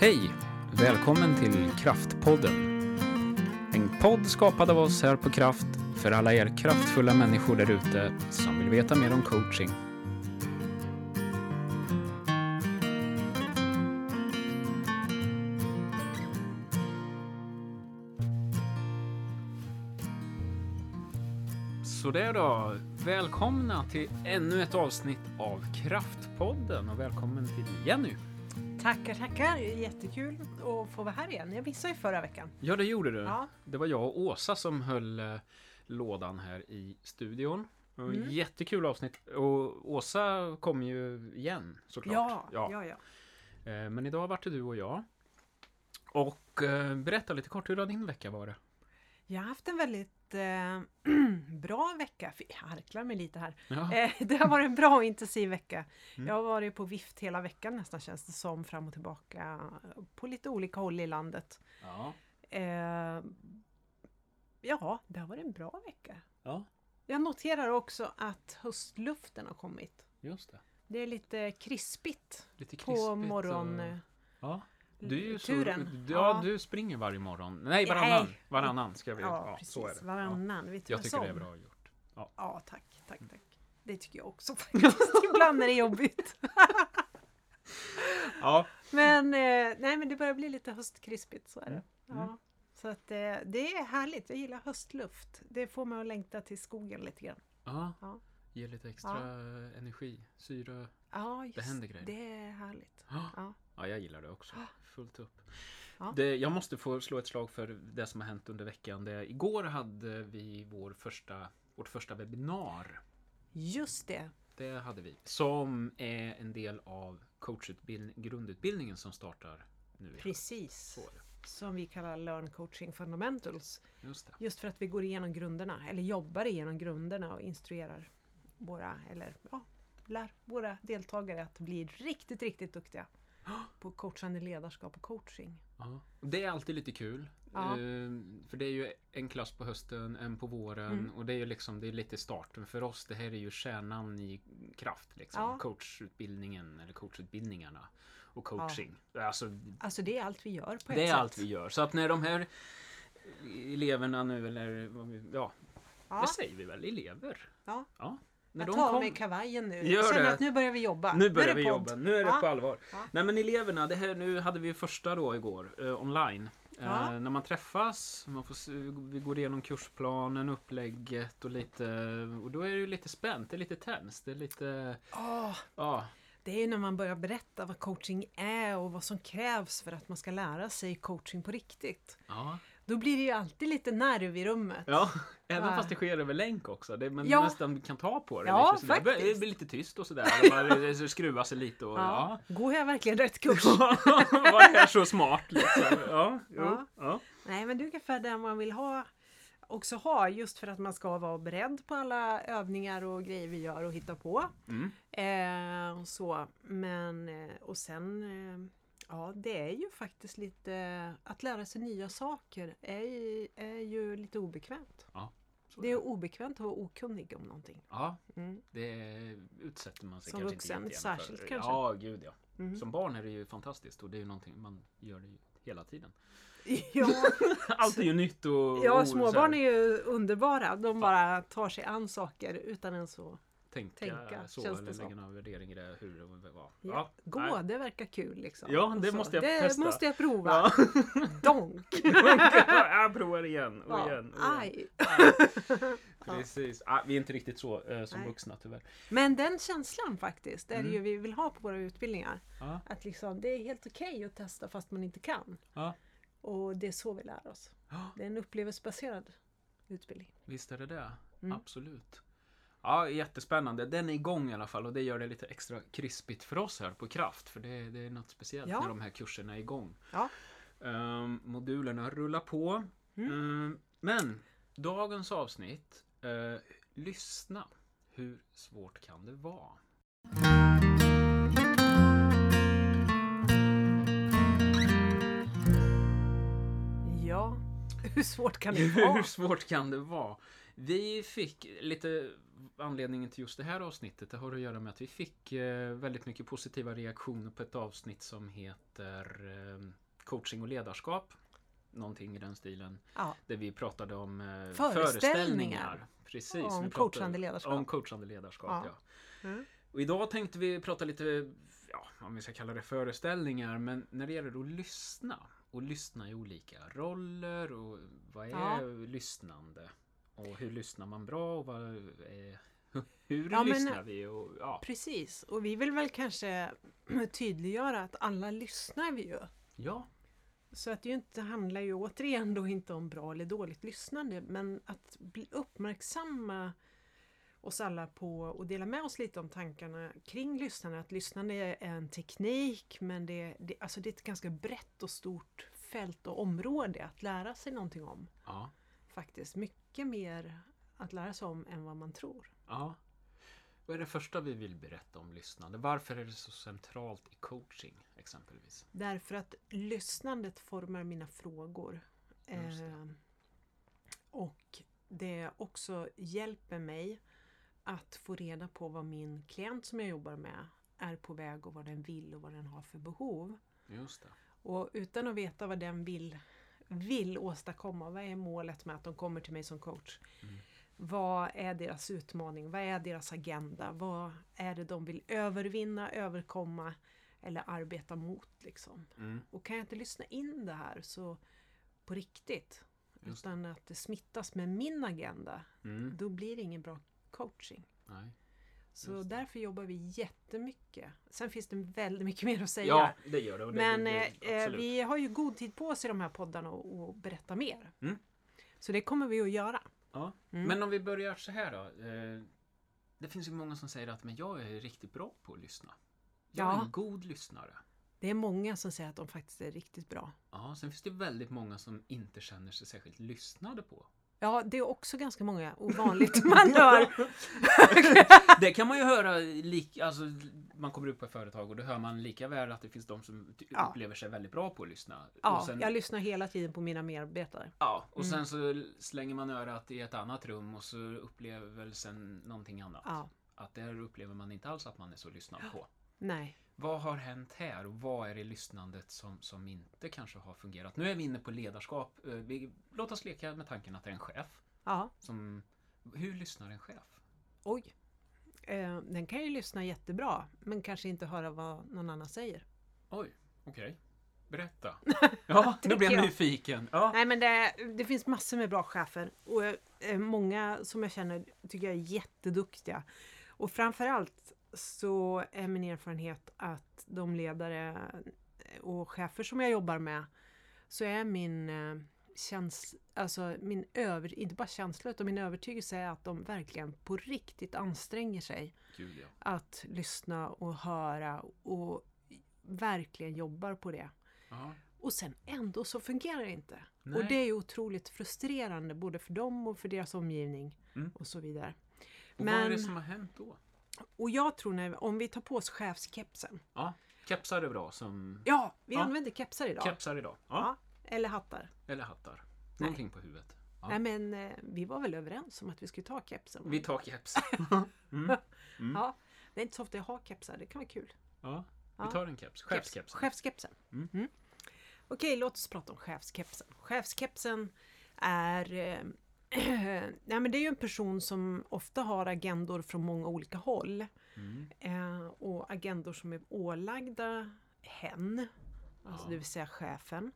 Hej! Välkommen till Kraftpodden. En podd skapad av oss här på Kraft för alla er kraftfulla människor där ute som vill veta mer om coaching. Sådär då, välkomna till ännu ett avsnitt av Kraftpodden och välkommen till Jenny. Tackar, tackar. Jättekul att få vara här igen. Jag missade ju förra veckan. Ja, det gjorde du. Ja. Det var jag och Åsa som höll eh, lådan här i studion. Mm. Jättekul avsnitt. Och Åsa kommer ju igen såklart. Ja, ja, ja. Eh, Men idag vart det du och jag. Och eh, berätta lite kort, hur har din vecka varit? Jag har haft en väldigt eh, bra vecka. Jag harklar mig lite här. Ja. Eh, det har varit en bra och intensiv vecka. Mm. Jag har varit på vift hela veckan nästan känns det som. Fram och tillbaka på lite olika håll i landet. Ja. Eh, ja, det har varit en bra vecka. ja, Jag noterar också att höstluften har kommit. just det. Det är lite krispigt Lite på krispigt morgon... och- Ja. Du är ju så, turen. ja, Ja. du springer varje morgon. Nej, varannan. Nej. Varannan ska vi Ja, ja, precis. så är det. Ja. Varannan. Vet du Jag tycker det är som? bra gjort. Ja, tack, tack, tack. Det tycker jag också faktiskt. Ibland är det jobbigt. Ja, Men, eh, nej, men det börjar bli lite höstkrispigt, så är det. Mm. Ja. Så att eh, det är härligt. Jag gillar höstluft. Det får mig att längta till skogen lite grann. Ja, Ja. ger lite extra energi, syre. Ja, just Det händer grejer. Det är härligt. Ja. Ja. ja, jag gillar det också. Fullt upp. Ja. Det, jag måste få slå ett slag för det som har hänt under veckan. Det, igår hade vi vår första, vårt första webbinar. Just det. Det hade vi. Som är en del av coachutbildning, grundutbildningen som startar nu. Precis. Som vi kallar Learn Coaching Fundamentals. Just det. Just för att vi går igenom grunderna, eller jobbar igenom grunderna och instruerar våra, eller ja, lär våra deltagare att bli riktigt, riktigt duktiga på coachande ledarskap och coaching. Ja. Det är alltid lite kul. Ja. Ehm, för det är ju en klass på hösten, en på våren Mm. och det är ju liksom, det är lite starten. För oss, det här är ju kärnan i kraft. Liksom. Ja. Coachutbildningen eller coachutbildningarna. Och coaching. Alltså, Alltså det är allt vi gör på ett det är sätt. allt vi gör. Så att när de här eleverna nu, eller Ja, det säger vi väl, elever. Ja. När jag tar av mig kavajen nu. Gör Jag känner det. att nu börjar vi jobba. Nu börjar vi podd. jobba, nu är det Ja. på allvar. Ja. Nej men eleverna, det här, nu hade vi första då igår, eh, online. Ja. Eh, när man träffas, man får, vi går igenom kursplanen, upplägget och lite, och då är det ju lite spänt, det är lite tenst, det är lite, Åh, ja, det är ju när man börjar berätta vad coaching är och vad som krävs för att man ska lära sig coaching på riktigt. ja, Då blir det ju alltid lite nerv i rummet. ja. Även Ja. fast det sker över länk också, det, man Ja. nästan kan ta på det Ja, lite faktiskt. Det blir lite tyst och sådär, det skruvar sig lite och ja. Ja. Går jag verkligen rätt kurs? Vad är så smart liksom? Ja, Ja. ja. Nej, men det är ungefär det man vill ha också ha just för att man ska vara beredd på alla övningar och grejer vi gör och hitta på. Mm. Eh, och så. Men, eh, och sen, eh, ja det är ju faktiskt lite, att lära sig nya saker är, ju- är ju lite obekvämt. Så Det är obekvämt att vara okunnig om någonting. Ja, Mm. det utsätter man sig Som kanske vuxen, inte jättegärna särskilt för. kanske. Ja, gud ja. Mm. Som barn är det ju fantastiskt och det är ju någonting man gör det hela tiden. Ja, Allt är ju nytt och... ja och småbarn är ju underbara. De bara tar sig an saker utan ens så. Tänka, tänka, så känns det eller lägga några värderingar i det, hur och vad. Ja. Ja, Gå, nej. det verkar kul liksom. Ja, det måste jag det testa. måste jag prova. Ja. Donk! jag provar igen och Ja. igen. Och igen. Precis. Ah, vi är inte riktigt så eh, som Nej. vuxna tyvärr. Men den känslan faktiskt är det Mm. ju vi vill ha på våra utbildningar. Ja, Att liksom, det är helt okej att testa fast man inte kan. ja. Och det är så vi lär oss. Ja, Det är en upplevelsebaserad utbildning. visst är det det. Mm. Absolut. Ja, jättespännande. Den är igång i alla fall och det gör det lite extra krispigt för oss här på Kraft. För det, det är något speciellt Ja. när de här kurserna är igång. Ja. Ehm, modulerna rullar på. Mm. Ehm, men dagens avsnitt, eh, lyssna. Hur svårt kan det vara? Ja, hur svårt kan det Hur vara? svårt kan det vara? Vi fick lite anledningen till just det här avsnittet. Det har att göra med att vi fick eh, väldigt mycket positiva reaktioner på ett avsnitt som heter eh, coaching och ledarskap. Någonting i den stilen. Ja. Där vi pratade om eh, Föreställningar. Precis. Om vi coachande ledarskap. Om coachande ledarskap, ja. Ja. Mm. Och idag tänkte vi prata lite, ja, om vi ska kalla det föreställningar, men när det gäller att lyssna. Och lyssna i olika roller och vad är Ja. lyssnande? Och hur lyssnar man bra och vad är, hur Ja, men- lyssnar vi? Och, ja. Precis, och vi vill väl kanske tydliggöra att alla lyssnar vi ju. ja, Så att det inte handlar ju återigen då inte om bra eller dåligt lyssnande men att bli uppmärksamma oss alla på och dela med oss lite om tankarna kring lyssnande. Att lyssnande är en teknik men det, det, alltså det är ett ganska brett och stort fält och område att lära sig någonting om. ja, Faktiskt mycket mer att lära sig om än vad man tror. ja. Vad är det första vi vill berätta om lyssnande? Varför är det så centralt i coaching exempelvis? Därför att lyssnandet formar mina frågor. Det. Eh, och det också hjälper mig att få reda på vad min klient som jag jobbar med är på väg och vad den vill och vad den har för behov. Just det. Och utan att veta vad den vill, vill åstadkomma, vad är målet med att de kommer till mig som coach? Mm. Vad är deras utmaning? Vad är deras agenda? Vad är det de vill övervinna, överkomma eller arbeta mot? Liksom? Mm, Och kan jag inte lyssna in det här så på riktigt, Just utan att det smittas med min agenda, mm, då blir det ingen bra coaching. nej. Så därför jobbar vi jättemycket. Sen finns det väldigt mycket mer att säga. Ja, det gör det. Men det- eh, det- eh, vi har ju god tid på oss i de här poddarna och, och berätta mer. Mm. Så det kommer vi att göra. Ja. Mm. Men om vi börjar så här då. Eh, det finns ju många som säger att men jag är riktigt bra på att lyssna. Jag är Ja. en god lyssnare. Det är många som säger att de faktiskt är riktigt bra. Ja, sen finns det väldigt många som inte känner sig särskilt lyssnade på. Ja, det är också ganska många ovanligt man hör. Det kan man ju höra, lik, alltså, man kommer ut på ett företag och då hör man lika väl att det finns de som Ja. upplever sig väldigt bra på att lyssna. Ja, sen, jag lyssnar hela tiden på mina medarbetare. ja, och Mm. sen så slänger man örat i ett annat rum och så upplevelsen någonting annat. Ja, Att där upplever man inte alls att man är så lyssnad på. nej. Vad har hänt här och vad är det lyssnandet som, som inte kanske har fungerat? Nu är vi inne på ledarskap. Eh, Vi, låt oss leka med tanken att det är en chef. Ja, Som, hur lyssnar en chef? oj. Eh, den kan ju lyssna jättebra, men kanske inte höra vad någon annan säger. Oj, okej. Berätta. Ja, nu blir jag jag. nyfiken. Ja. Nej, men det, det finns massor med bra chefer och eh, många som jag känner tycker jag är jätteduktiga. Och framförallt så är min erfarenhet att de ledare och chefer som jag jobbar med så är min eh, käns alltså min över, inte bara känsla utan min övertygelse är att de verkligen på riktigt anstränger sig Gud, ja. att lyssna och höra och verkligen jobbar på det. ja. Och sen ändå så fungerar det inte. Nej. Och det är ju otroligt frustrerande både för dem och för deras omgivning Mm. och så vidare. Och vad är det men- som har hänt då? Och jag tror när, om vi tar på oss chefskepsen. Ja, kepsar är bra som Ja, vi Ja. använder kepsar idag. kepsar idag. Ja. Ja, eller hattar. Eller hattar. Någonting på huvudet. Ja. Nej men eh, vi var väl överens om att vi skulle ta kepsen? Vi tar keps. Mm. Mm. Ja, det är inte så ofta jag har kepsar, det kan vara kul. Ja, vi tar en. Keps. Chefskepsen. Chefskepsen. Mm. Mm. Okej, låt oss prata om chefskepsen. Chefskepsen är eh, Nej, men det är ju en person som ofta har agendor från många olika håll. Mm. Eh, och agendor som är ålagda hen, alltså Ja. det vill säga chefen.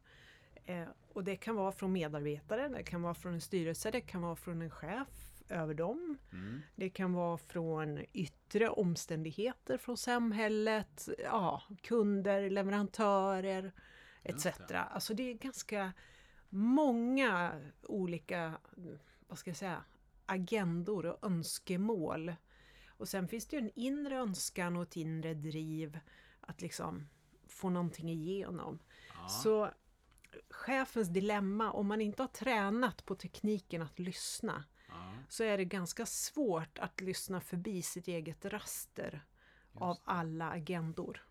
Eh, och det kan vara från medarbetare, det kan vara från en styrelse, det kan vara från en chef över dem. Mm. Det kan vara från yttre omständigheter från samhället, ja, kunder, leverantörer etc. Det. Alltså det är ganska många olika, vad ska jag säga, agendor och önskemål. Och sen finns det ju en inre önskan och ett inre driv att liksom få någonting igenom. Ja. Så chefens dilemma, om man inte har tränat på tekniken att lyssna, ja. så är det ganska svårt att lyssna förbi sitt eget raster av Just det. alla agendor.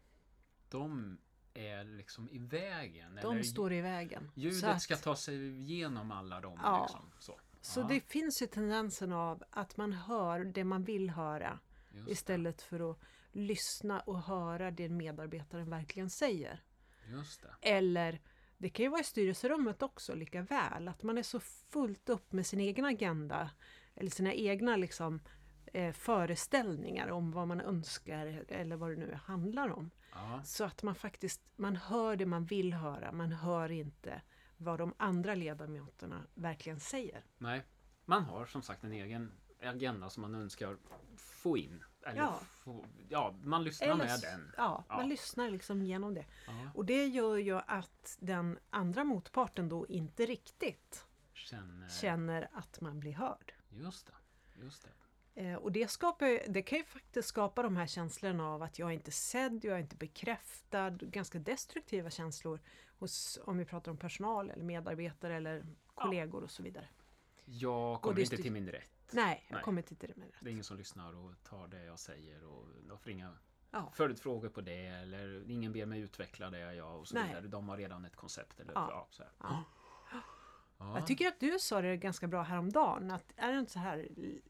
De är liksom i vägen. De eller står i vägen. Ljudet att- ska ta sig igenom alla dem. Ja. Liksom. Så. Så Ja. det finns ju tendensen av att man hör det man vill höra istället för att lyssna och höra det medarbetaren verkligen säger. det. Eller det kan ju vara i styrelserummet också lika väl, att man är så fullt upp med sin egen agenda eller sina egna liksom, eh, föreställningar om vad man önskar eller vad det nu handlar om. Ja, Så att man faktiskt man hör det man vill höra, man hör inte vad de andra ledamöterna verkligen säger. nej. Man har som sagt en egen agenda som man önskar få in. Eller Ja. Få, ja, man lyssnar Eller med den. Ja, man Ja. lyssnar liksom genom det. Ja, Och det gör ju att den andra motparten då inte riktigt känner... känner att man blir hörd. Just det. Just det. Eh, och det, skapar, det kan ju faktiskt skapa de här känslorna av att jag är inte sedd, jag är inte bekräftad. Ganska destruktiva känslor hos, om vi pratar om personal eller medarbetare eller kollegor och så vidare. Jag kommer inte till min rätt. Nej, jag Nej. kommer inte till det med Det är ingen som lyssnar och tar det jag säger och de får inga Ja. följdfrågor på det eller ingen ber mig utveckla det jag och så Nej. vidare. De har redan ett koncept. Eller, Ja. ja. så här. Ja. Ja. Jag tycker att du sa det ganska bra häromdagen. Att är det inte så här,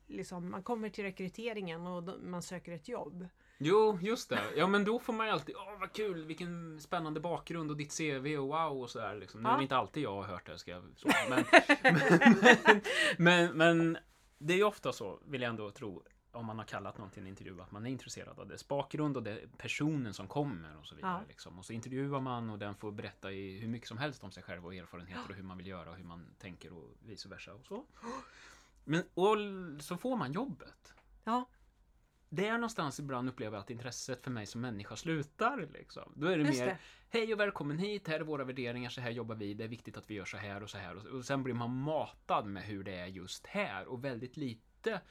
liksom, man kommer till rekryteringen och man söker ett jobb. Jo, just det. Ja, men då får man ju alltid, åh vad kul, vilken spännande bakgrund och ditt CV och wow och sådär. Liksom. Nu är det inte alltid jag har hört det, ska jag så. Men, men, men, men det är ju ofta så, vill jag ändå tro, om man har kallat någon till en intervju, att man är intresserad av dess bakgrund och det personen som kommer och så vidare. Ja. Liksom. Och så intervjuar man och den får berätta i hur mycket som helst om sig själv och erfarenheter och hur man vill göra och hur man tänker och vice versa och så. Men och så får man jobbet Ja, det är någonstans ibland upplever jag att intresset för mig som människa slutar. Liksom. Då är det just mer, det. hej och välkommen hit, här är våra värderingar, så här jobbar vi, det är viktigt att vi gör så här och så här. Och, och sen blir man matad med hur det är just här och väldigt lite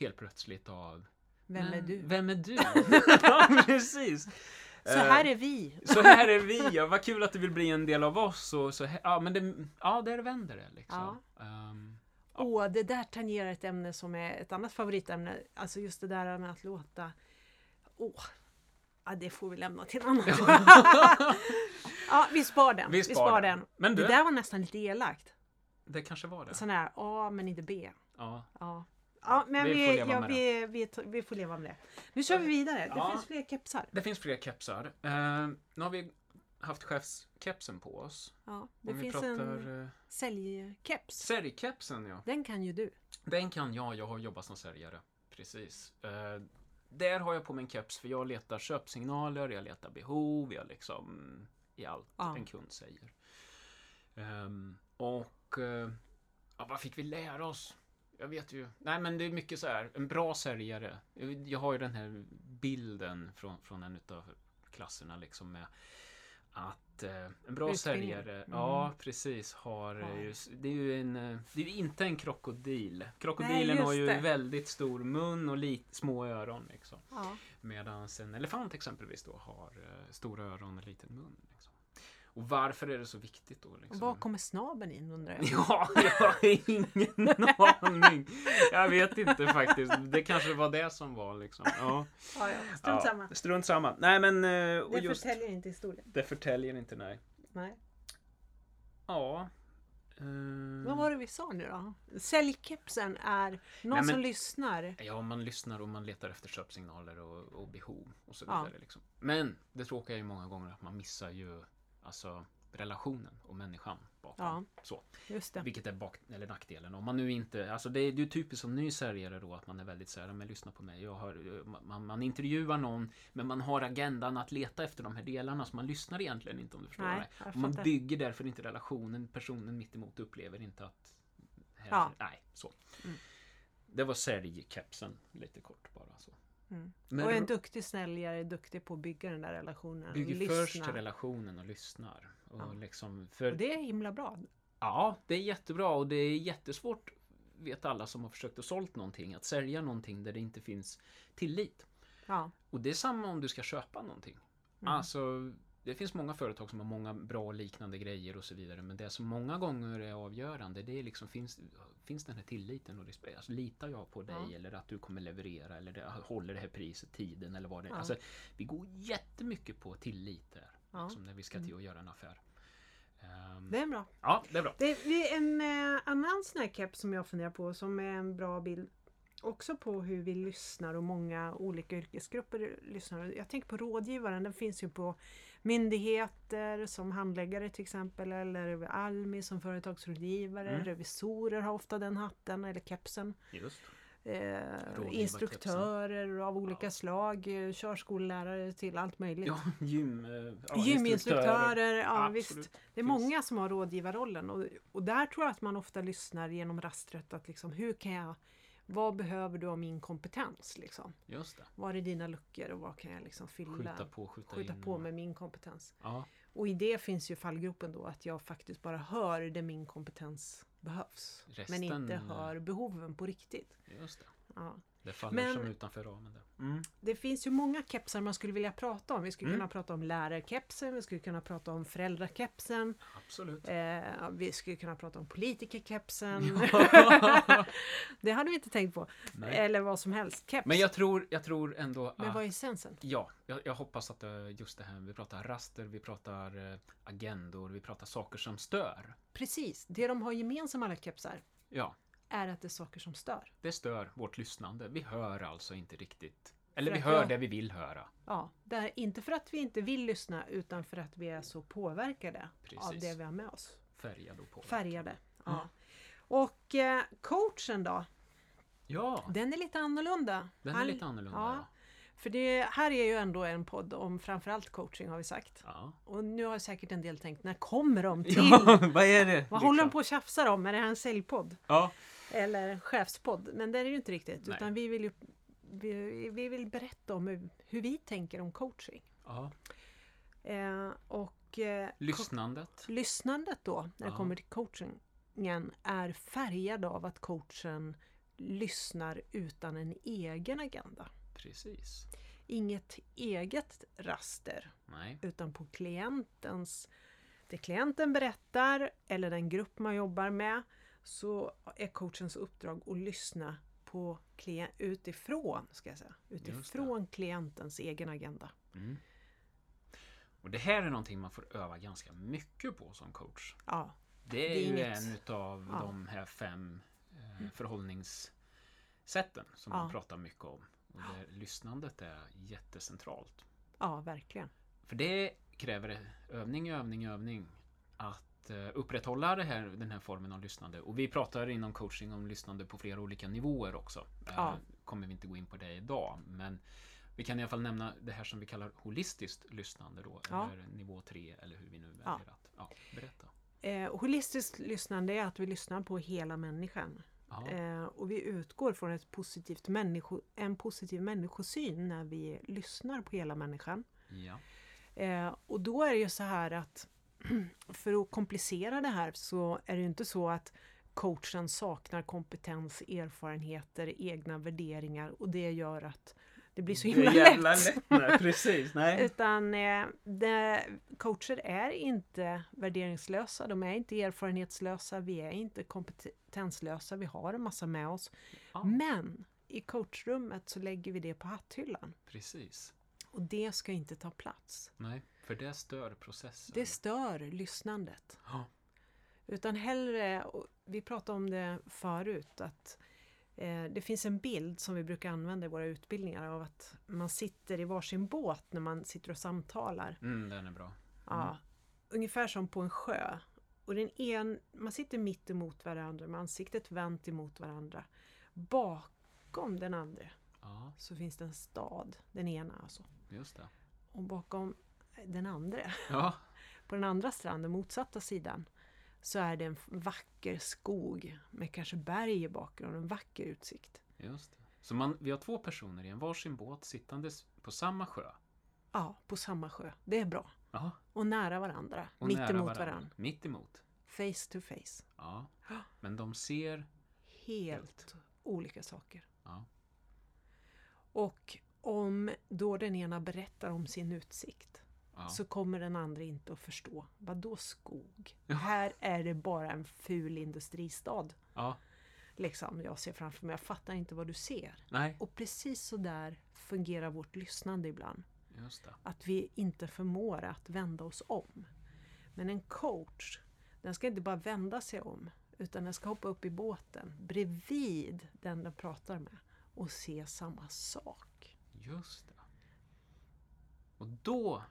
helt plötsligt av Vem är "Men, du? Vem är du? ja, precis. Så här Eh, är vi. så här är vi, ja, vad kul att du vill bli en del av oss. Och så, ja, men det, ja, där vänder det liksom. Ehm, Ja. Åh, det där tangerar ett ämne som är ett annat favoritämne. Alltså just det där med att låta... Åh, ja, det får vi lämna till en annan. ja, vi spar den. Vi spar den. Men det du- där var nästan lite elakt. det kanske var det. Sån här A men inte B. Ja. Ja. Ja, men Vi vi, får ja, vi, vi, vi får leva med det. Nu kör vi vidare. Det Ja. finns fler kepsar. Det finns fler kepsar. Eh, nu har vi haft chefskepsen på oss. Ja, det Om finns pratar en eh, säljkeps. säljkepsen, ja. Den kan ju du. Den kan jag, jag har jobbat som säljare. Precis. Eh, där har jag på mig en keps för jag letar köpsignaler, jag letar behov, jag liksom i allt Ja. en kund säger. Ehm, och eh, ja, vad fick vi lära oss? Jag vet ju. Nej men det är mycket så här, en bra säljare. Jag har ju den här bilden från, från en utav klasserna liksom med att eh, en bra Utbildning. säljare, Mm. ja precis, har Ja. ju, det är ju en, eh, det är ju inte en krokodil. Krokodilen just har ju det. väldigt stor mun och lit, små öron liksom. Ja. Medan en elefant exempelvis då har eh, stora öron och liten mun. Och varför är det så viktigt då? Och Liksom? var kommer snabeln in undrar jag? Ja, jag har ingen aning. Jag vet inte faktiskt. Det kanske var det som var liksom. Ja, Ja, ja. Strunt ja, samma. Strunt samma. Nej men... eh, Och Det just, förtäljer inte historien. det förtäljer inte, nej. Nej. Ja. eh, Vad var det vi sa nu då? Säljkepsen är någon Nej, men- som lyssnar. Ja, man lyssnar och man letar efter köpsignaler och, och behov och så Ja. vidare. Liksom. Men det tråkiga är ju många gånger att man missar ju alltså relationen och människan bakom. Ja. Så. Just det. Vilket är bak eller nackdelen. Om man nu inte, alltså det är ju typiskt som ny säljare då att man är väldigt såhär, men lyssna på mig. Jag har, man, man intervjuar någon men man har agendan att leta efter de här delarna så man lyssnar egentligen inte om du förstår Nej, jag Och man bygger därför inte relationen, personen mitt emot upplever inte att... Här, Ja. Nej, så. Mm. Det var säljkepsen lite kort bara. Så. Mm. Och en duktig säljare är duktig på att bygga den där relationen. bygger först relationen och lyssnar. Och Ja. liksom, för, Och det är himla bra. Ja, det är jättebra och det är jättesvårt, vet alla som har försökt att sålt någonting, att sälja någonting där det inte finns tillit. Ja. Och det är samma om du ska köpa någonting. Mm. Alltså, det finns många företag som har många bra och liknande grejer och så vidare. Men det som många gånger är avgörande, det är liksom finns, finns den här tilliten och respekt. Alltså, litar jag på dig Ja. eller att du kommer leverera eller det, håller det här priset, tiden eller vad det är. Ja. Alltså, vi går jättemycket på tillit där. Ja. Liksom, när vi ska Mm. till att göra en affär. Ehm, Det är bra. Ja, det är bra. Det är en eh, annan sån här keps som jag funderar på som är en bra bild också på hur vi lyssnar och många olika yrkesgrupper lyssnar. Jag tänker på rådgivaren, den finns ju på myndigheter som handläggare till exempel eller Almi som företagsrådgivare. Mm. Revisorer har ofta den hatten eller kepsen. Just. Eh, instruktörer av olika Ja. slag, eh, körskollärare till allt möjligt. Ja, gym... eh, Ja, Gyminstruktörer, ja Absolut. visst. Det är många som har rådgivarrollen och, och där tror jag att man ofta lyssnar genom rastret att liksom, hur kan jag vad behöver du av min kompetens? Liksom? Just det. Var är dina luckor och vad kan jag liksom fylla? Skjuta på, skjuta, skjuta in. på med min kompetens. Ja, Och i det finns ju fallgropen då att jag faktiskt bara hör där min kompetens behövs. men Resten, inte eh, hör behoven på riktigt. just det. Ja. Det faller Men- som utanför ramen där. Mm. Det finns ju många kepsar man skulle vilja prata om. Vi skulle Mm. kunna prata om lärarkepsen, vi skulle kunna prata om föräldrakepsen. Absolut. Eh, vi skulle kunna prata om politikerkepsen. Ja. det hade vi inte tänkt på. Nej. Eller vad som helst. Keps. Men jag tror, jag tror ändå Men att... vad är essensen? Ja, jag, jag hoppas att eh, just det här, vi pratar raster, vi pratar eh, agendor, vi pratar saker som stör. Precis, det de har gemensamt alla kepsar Ja, är att det är saker som stör. det stör vårt lyssnande. Vi hör alltså inte riktigt. Eller vi hör jag- det vi vill höra. Ja, det är inte för att vi inte vill lyssna utan för att vi är så påverkade av Precis. det vi har med oss. Färgad och på. Färgade. Ja. Ja. Och eh, coachen då, Ja, den är lite annorlunda. den är Han- lite annorlunda. ja. Ja. För det här är ju ändå en podd om framförallt coaching har vi sagt. Ja. Och nu har säkert en del tänkt, när kommer de till? ja, vad är det? Vad håller de på och tjafsar om? Är det här en säljpodd? Ja, Eller en chefspodd? Men det är det ju inte riktigt. Nej. Utan vi vill ju vi, vi vill berätta om hur, hur vi tänker om coaching. ja. Eh, och eh, Lyssnandet. lyssnandet då, när det Ja. kommer till coachingen, är färgad av att coachen lyssnar utan en egen agenda. Precis. Inget eget raster, Nej. utan på klientens det klienten berättar eller den grupp man jobbar med så är coachens uppdrag att lyssna på klien- utifrån, ska jag säga, utifrån klientens egen agenda. Mm. Och det här är någonting man får öva ganska mycket på som coach. Ja, Det är, Det är ju inget- en utav Ja. de här fem eh, förhållningssätten som Ja. man pratar mycket om. Och där lyssnandet är jättecentralt. ja verkligen. För det kräver övning, övning, övning att eh, upprätthålla här, den här formen av lyssnande. Och vi pratar inom coaching om lyssnande på flera olika nivåer också. Eh, Ja. Kommer vi inte gå in på det idag, men vi kan i alla fall nämna det här som vi kallar holistiskt lyssnande då, Ja. eller nivå 3 eller hur vi nu väljer Ja. att ja, berätta. Eh, holistiskt lyssnande är att vi lyssnar på hela människan. Eh, och vi utgår från ett positivt människo, en positiv människosyn när vi lyssnar på hela människan. ja, Eh, och då är det ju så här att för att komplicera det här så är det ju inte så att coachen saknar kompetens, erfarenheter, egna värderingar och det gör att det blir så himla lätt. Nej, precis, nej. Utan eh, det, coacher är inte värderingslösa, de är inte erfarenhetslösa, vi är inte kompetenslösa, vi har en massa med oss. Ja, Men i coachrummet så lägger vi det på hatthyllan precis. och det ska inte ta plats. Nej, för det stör processen. Det stör lyssnandet. Ja, Utan hellre, vi pratade om det förut, att eh, det finns en bild som vi brukar använda i våra utbildningar av att man sitter i varsin båt när man sitter och samtalar. mm, den är bra. Ja, ungefär som på en sjö. Och den en, man sitter mitt emot varandra med ansiktet vänt emot varandra. Bakom den andra Ja, så finns det en stad, den ena alltså. just det. Och bakom den andra, Ja, på den andra stranden, motsatta sidan, så är det en vacker skog med kanske berg i bakgrunden, en vacker utsikt. just det. Så man, vi har två personer i en varsin båt sittandes på samma sjö. Ja, på samma sjö. Det är bra. Ja, Och nära varandra, och mitt nära emot varandra. varandra. Mitt emot. Face to face. Ja, men de ser... Helt olika saker. Ja, Och om då den ena berättar om sin utsikt ja. så kommer den andra inte att förstå. Vad då skog? Ja. Här är det bara en ful industristad. ja. Liksom, jag ser framför mig, jag fattar inte vad du ser. Nej, Och precis så där fungerar vårt lyssnande ibland. Att vi inte förmår att vända oss om. Men en coach, den ska inte bara vända sig om utan den ska hoppa upp i båten bredvid den den pratar med och se samma sak. Just det. Och då,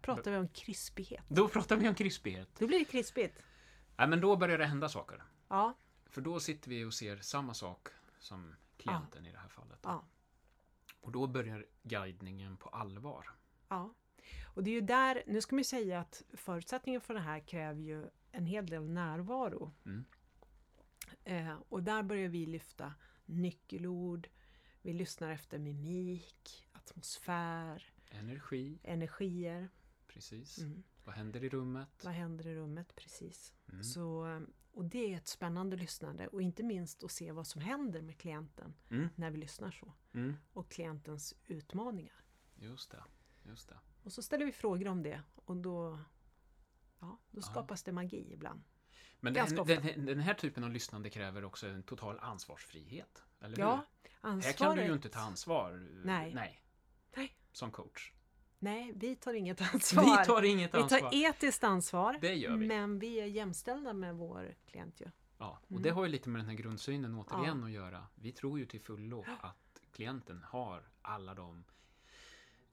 Pratar vi om krispighet. då pratar vi om krispighet. Då blir det krispigt. Nej, men då börjar det hända saker. Ja, För då sitter vi och ser samma sak som klienten i det här fallet. ja, Och då börjar guidningen på allvar. ja. Och det är ju där, nu ska man ju säga att förutsättningen för det här kräver ju en hel del närvaro. Mm. Eh, och där börjar vi lyfta nyckelord, vi lyssnar efter mimik, atmosfär, Energi, energier. Precis. Mm. Vad händer i rummet? Vad händer i rummet? Precis. Mm. Så, och det är ett spännande lyssnande och inte minst att se vad som händer med klienten Mm. när vi lyssnar så. Mm. Och klientens utmaningar. Just det. Just det. Och så ställer vi frågor om det och då, ja, då skapas det magi ibland. Men den, den, den här typen av lyssnande kräver också en total ansvarsfrihet. Eller Ja, hur? ansvaret... Här kan du ju inte ta ansvar. Nej. Nej. Nej. Som coach. Nej, vi tar inget ansvar. Vi tar inget Vi ansvar. tar etiskt ansvar. Det gör vi. Men vi är jämställda med vår klient ju. Ja, och Mm. det har ju lite med den här grundsynen återigen att göra. Vi tror ju till fullo att klienten har alla de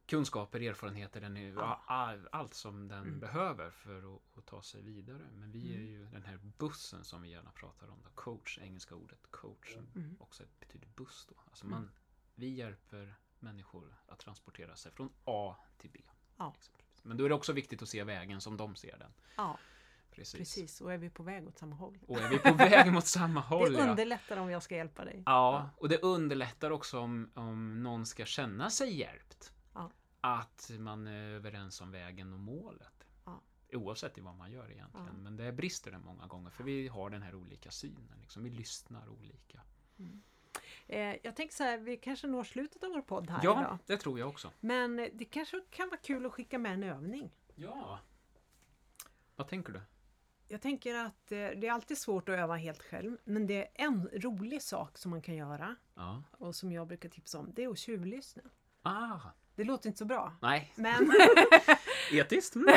kunskaper, erfarenheter, den är, Ja. all, allt som den Mm. behöver för att, att ta sig vidare. Men vi är Mm. ju den här bussen som vi gärna pratar om. Då. Coach, engelska ordet coach, som Mm. också betyder buss. Då. Alltså Mm. man, vi hjälper människor att transportera sig från A till B. Ja. exempelvis. Men då är det också viktigt att se vägen som de ser den. Ja, Precis. precis. Och är vi på väg åt samma håll? Och är vi på väg mot samma håll? det ja. underlättar om jag ska hjälpa dig. Ja, och det underlättar också om, om någon ska känna sig hjälpt. Ja. Att man är överens om vägen och målet. Ja. Oavsett i vad man gör egentligen. Ja. Men det brister det många gånger för vi har den här olika synen. Liksom. Vi lyssnar olika. Eh, jag tänker så här, vi kanske når slutet av vår podd här Ja, idag. det tror jag också. Men det kanske kan vara kul att skicka med en övning. Ja. Vad tänker du? Jag tänker att eh, det är alltid svårt att öva helt själv. Men det är en rolig sak som man kan göra Ja. och som jag brukar tipsa om. Det är att tjuvlyssna. Ah, Det låter inte så bra. nej. Men, Etiskt? Mm.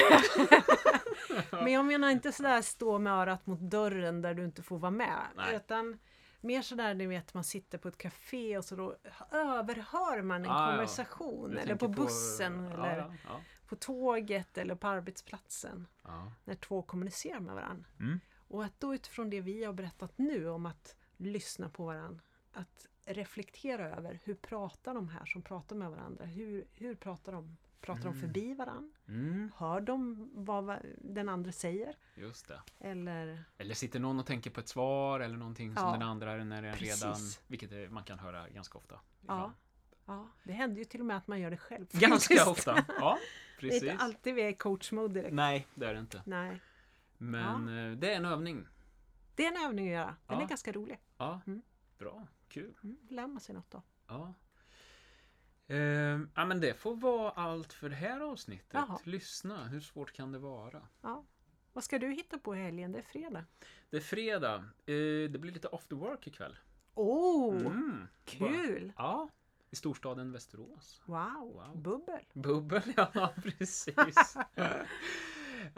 men jag menar inte sådär stå med örat mot dörren där du inte får vara med. Nej. Utan mer sådär, ni vet, man sitter på ett café och så då överhör man en Ah, ja. konversation. Du Eller på bussen ja, eller Ja, ja. på tåget eller på arbetsplatsen. ja. När två kommunicerar med varandra. Mm. Och att då utifrån det vi har berättat nu om att lyssna på varandra. Att reflektera över hur pratar de här som pratar med varandra? Hur, hur pratar de? Pratar Mm. de förbi varandra? Mm, Hör de vad va- den andra säger? just det. Eller Eller sitter någon och tänker på ett svar eller någonting som Ja, den andra när den precis. redan... Vilket man kan höra ganska ofta. ja, ja, det händer ju till och med att man gör det själv. Ganska faktiskt. ofta. Ja, Det är precis. inte alltid vi är i coach-mode direkt. Nej, det är det inte. Nej. Men eh, det är en övning. Det är en övning att göra. Den Ja. är ganska rolig. Ja, Mm. bra. Kul. Mm, lär man sig något då. Ja. Eh, ja, men det får vara allt för det här avsnittet. Jaha. Lyssna, hur svårt kan det vara? Ja. Vad ska du hitta på i helgen? Det är fredag. Det är fredag. Eh, det blir lite after work ikväll. Åh, Mm. kul! Ja, i storstaden Västerås. Wow, Wow. bubbel! Bubbel, ja precis.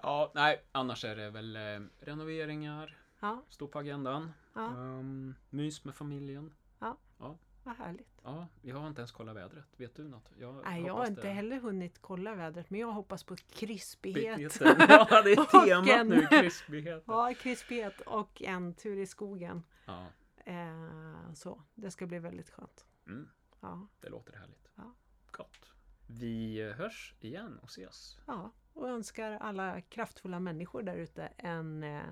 ja, nej, annars är det väl eh, renoveringar, Ja, stå på agendan. ja, Um, mys med familjen. Vad härligt. Ja, jag har inte ens kollat vädret. Vet du något? Jag Nej, jag har inte det. heller hunnit kolla vädret, men jag hoppas på krispighet. Ja, det är temat en- nu, krispigheten. Ja, krispighet och en tur i skogen. Ja, Eh, så, det ska bli väldigt skönt. mm, Ja, det låter härligt. Ja. Gott. Vi hörs igen och ses. ja, och önskar alla kraftfulla människor där ute en eh,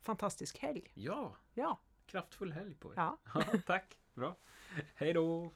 fantastisk helg. Ja, Ja, kraftfull helg på er. ja. tack. Bra. Hej då.